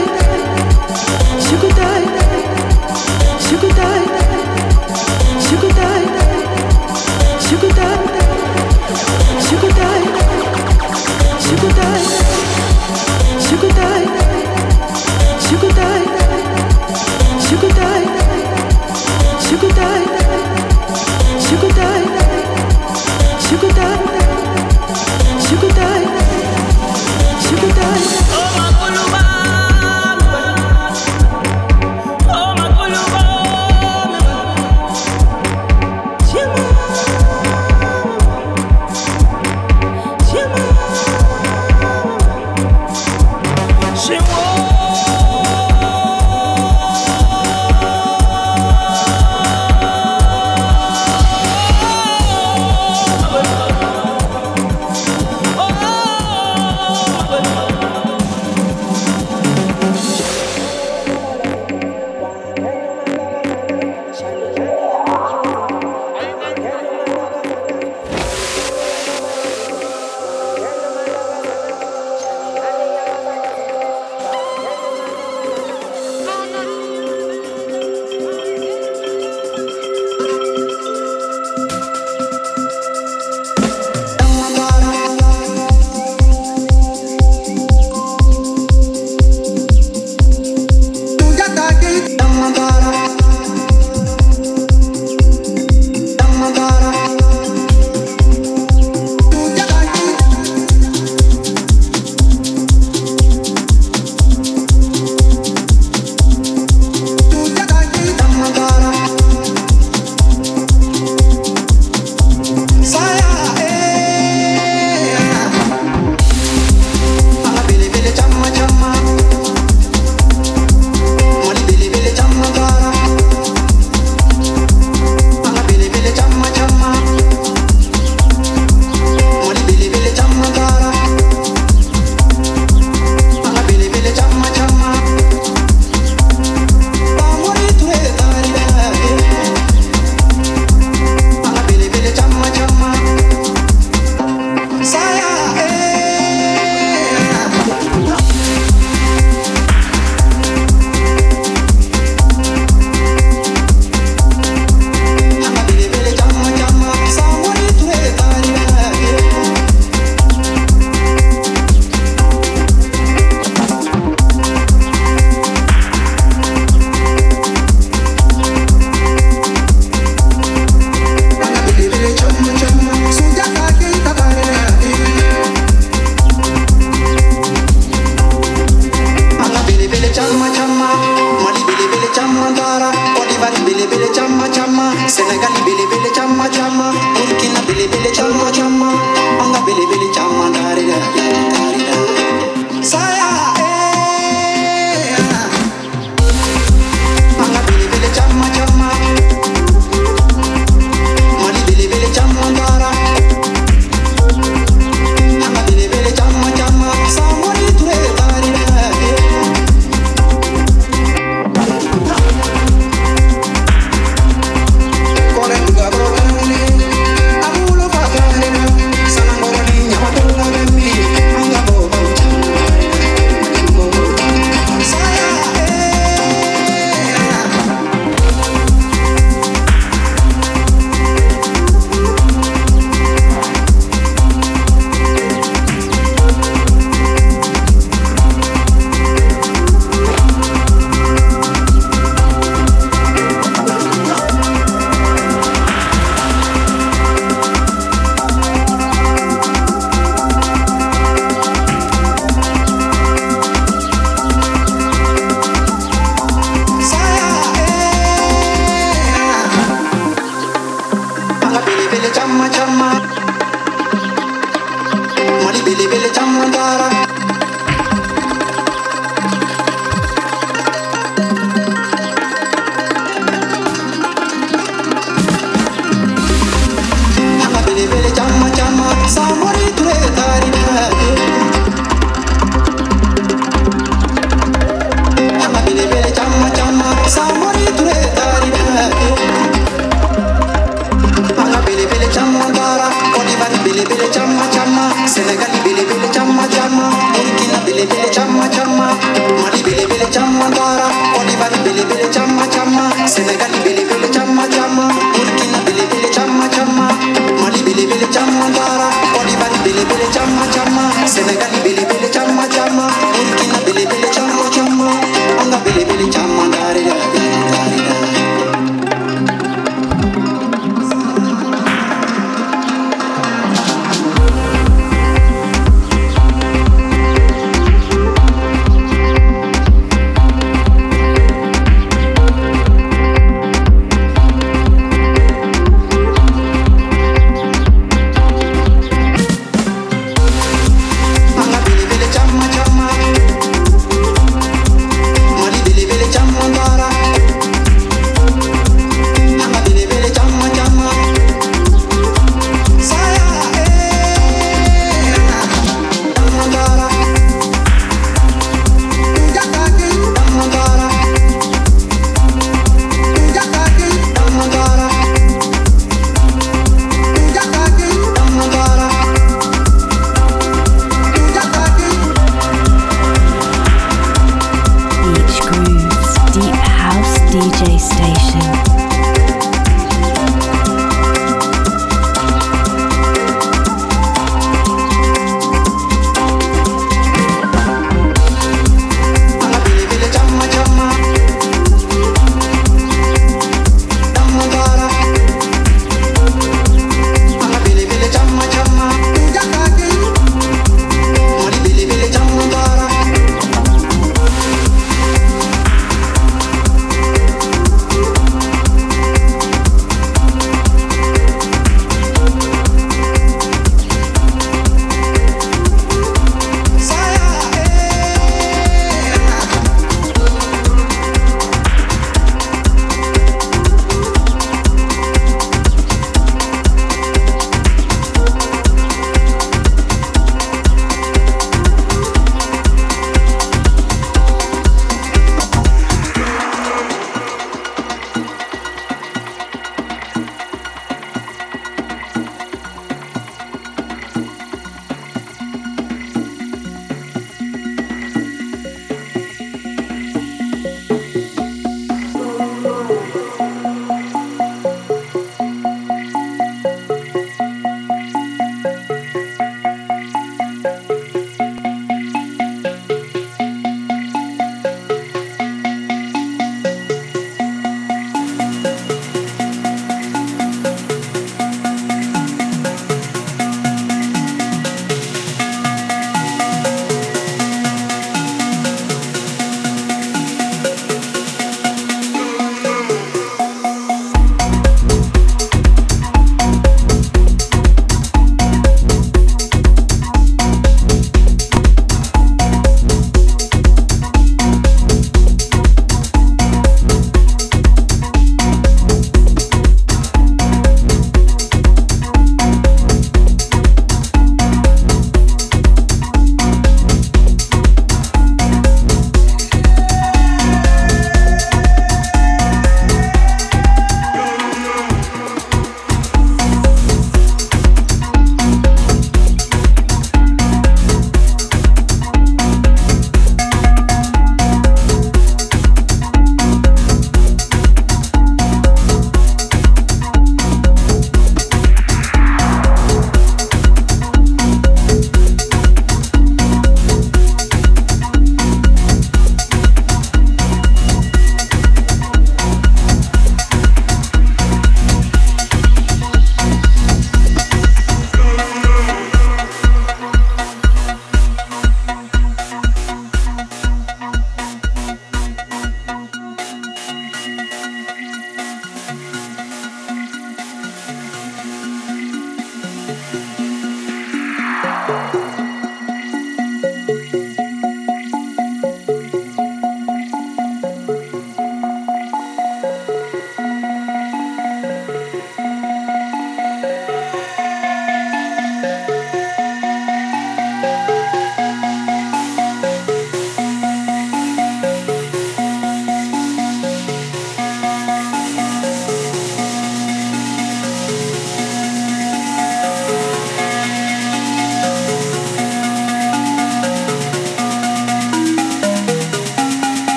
night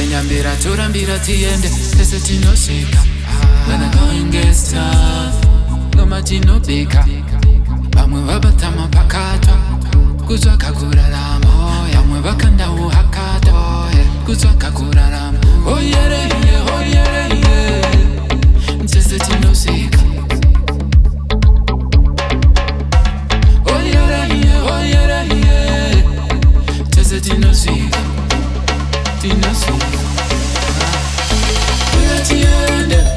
wenyambira torambira tiende sese tinosvika ngoma tinobika vamwe vabatama pakatwa kutsvaka kurarama vamwe vakandawo hakatwa kutsvaka kurarama sese tinosvika Tinosika Tinosika you